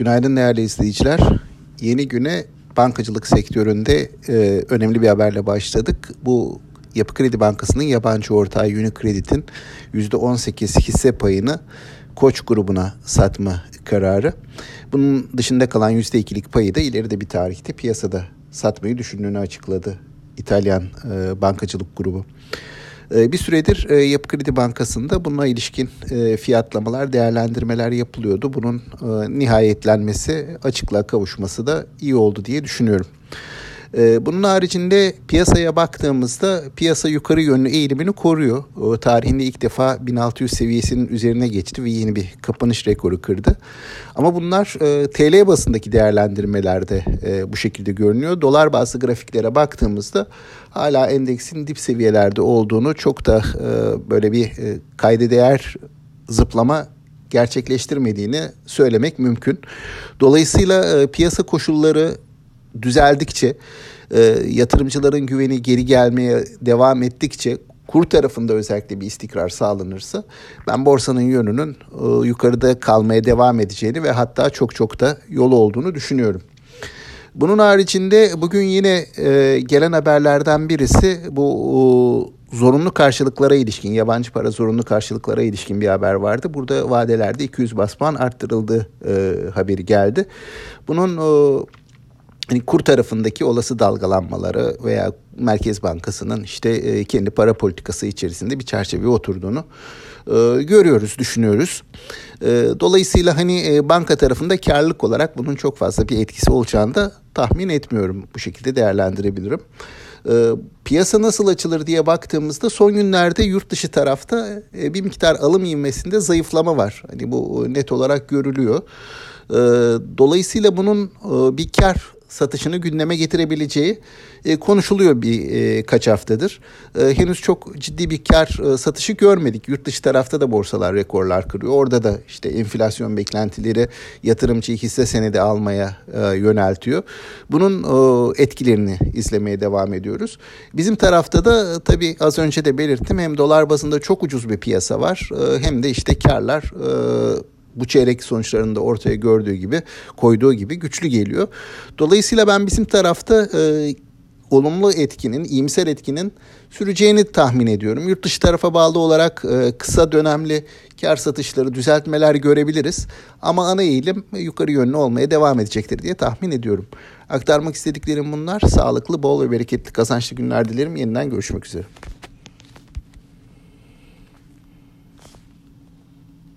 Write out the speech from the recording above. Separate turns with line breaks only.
Günaydın değerli izleyiciler. Yeni güne bankacılık sektöründe e, önemli bir haberle başladık. Bu Yapı Kredi Bankası'nın yabancı ortağı Unicredit'in %18 hisse payını Koç grubuna satma kararı. Bunun dışında kalan %2'lik payı da ileride bir tarihte piyasada satmayı düşündüğünü açıkladı İtalyan e, bankacılık grubu. Ee, bir süredir e, Yapı Kredi Bankası'nda bununla ilişkin e, fiyatlamalar, değerlendirmeler yapılıyordu. Bunun e, nihayetlenmesi, açıklığa kavuşması da iyi oldu diye düşünüyorum. Ee, bunun haricinde piyasaya baktığımızda piyasa yukarı yönlü eğilimini koruyor. Tarihinde ilk defa 1600 seviyesinin üzerine geçti ve yeni bir kapanış rekoru kırdı. Ama bunlar e, TL basındaki değerlendirmelerde e, bu şekilde görünüyor. Dolar bazlı grafiklere baktığımızda hala endeksin dip seviyelerde olduğunu çok da e, böyle bir e, kayda değer zıplama gerçekleştirmediğini söylemek mümkün. Dolayısıyla piyasa koşulları düzeldikçe, e, yatırımcıların güveni geri gelmeye devam ettikçe kur tarafında özellikle bir istikrar sağlanırsa ben borsanın yönünün e, yukarıda kalmaya devam edeceğini ve hatta çok çok da yolu olduğunu düşünüyorum. Bunun haricinde bugün yine e, gelen haberlerden birisi bu e, zorunlu karşılıklara ilişkin, yabancı para zorunlu karşılıklara ilişkin bir haber vardı. Burada vadelerde 200 basman arttırıldığı e, haberi geldi. Bunun e, hani kur tarafındaki olası dalgalanmaları veya Merkez Bankası'nın işte e, kendi para politikası içerisinde bir çerçeve oturduğunu e, görüyoruz, düşünüyoruz. E, dolayısıyla hani banka tarafında karlılık olarak bunun çok fazla bir etkisi olacağını da tahmin etmiyorum. Bu şekilde değerlendirebilirim. piyasa nasıl açılır diye baktığımızda son günlerde yurt dışı tarafta bir miktar alım ivmesinde zayıflama var. Hani bu net olarak görülüyor. dolayısıyla bunun bir kar satışını gündeme getirebileceği e, konuşuluyor bir e, kaç haftadır. E, henüz çok ciddi bir kar e, satışı görmedik. Yurt dışı tarafta da borsalar rekorlar kırıyor. Orada da işte enflasyon beklentileri yatırımcıyı hisse senedi almaya e, yöneltiyor. Bunun e, etkilerini izlemeye devam ediyoruz. Bizim tarafta da e, tabii az önce de belirttim hem dolar bazında çok ucuz bir piyasa var e, hem de işte karlar e, bu çeyrek sonuçlarında ortaya gördüğü gibi koyduğu gibi güçlü geliyor. Dolayısıyla ben bizim tarafta e, olumlu etkinin, iyimser etkinin süreceğini tahmin ediyorum. Yurt dışı tarafa bağlı olarak e, kısa dönemli kar satışları, düzeltmeler görebiliriz. Ama ana eğilim yukarı yönlü olmaya devam edecektir diye tahmin ediyorum. Aktarmak istediklerim bunlar. Sağlıklı, bol ve bereketli kazançlı günler dilerim. Yeniden görüşmek üzere.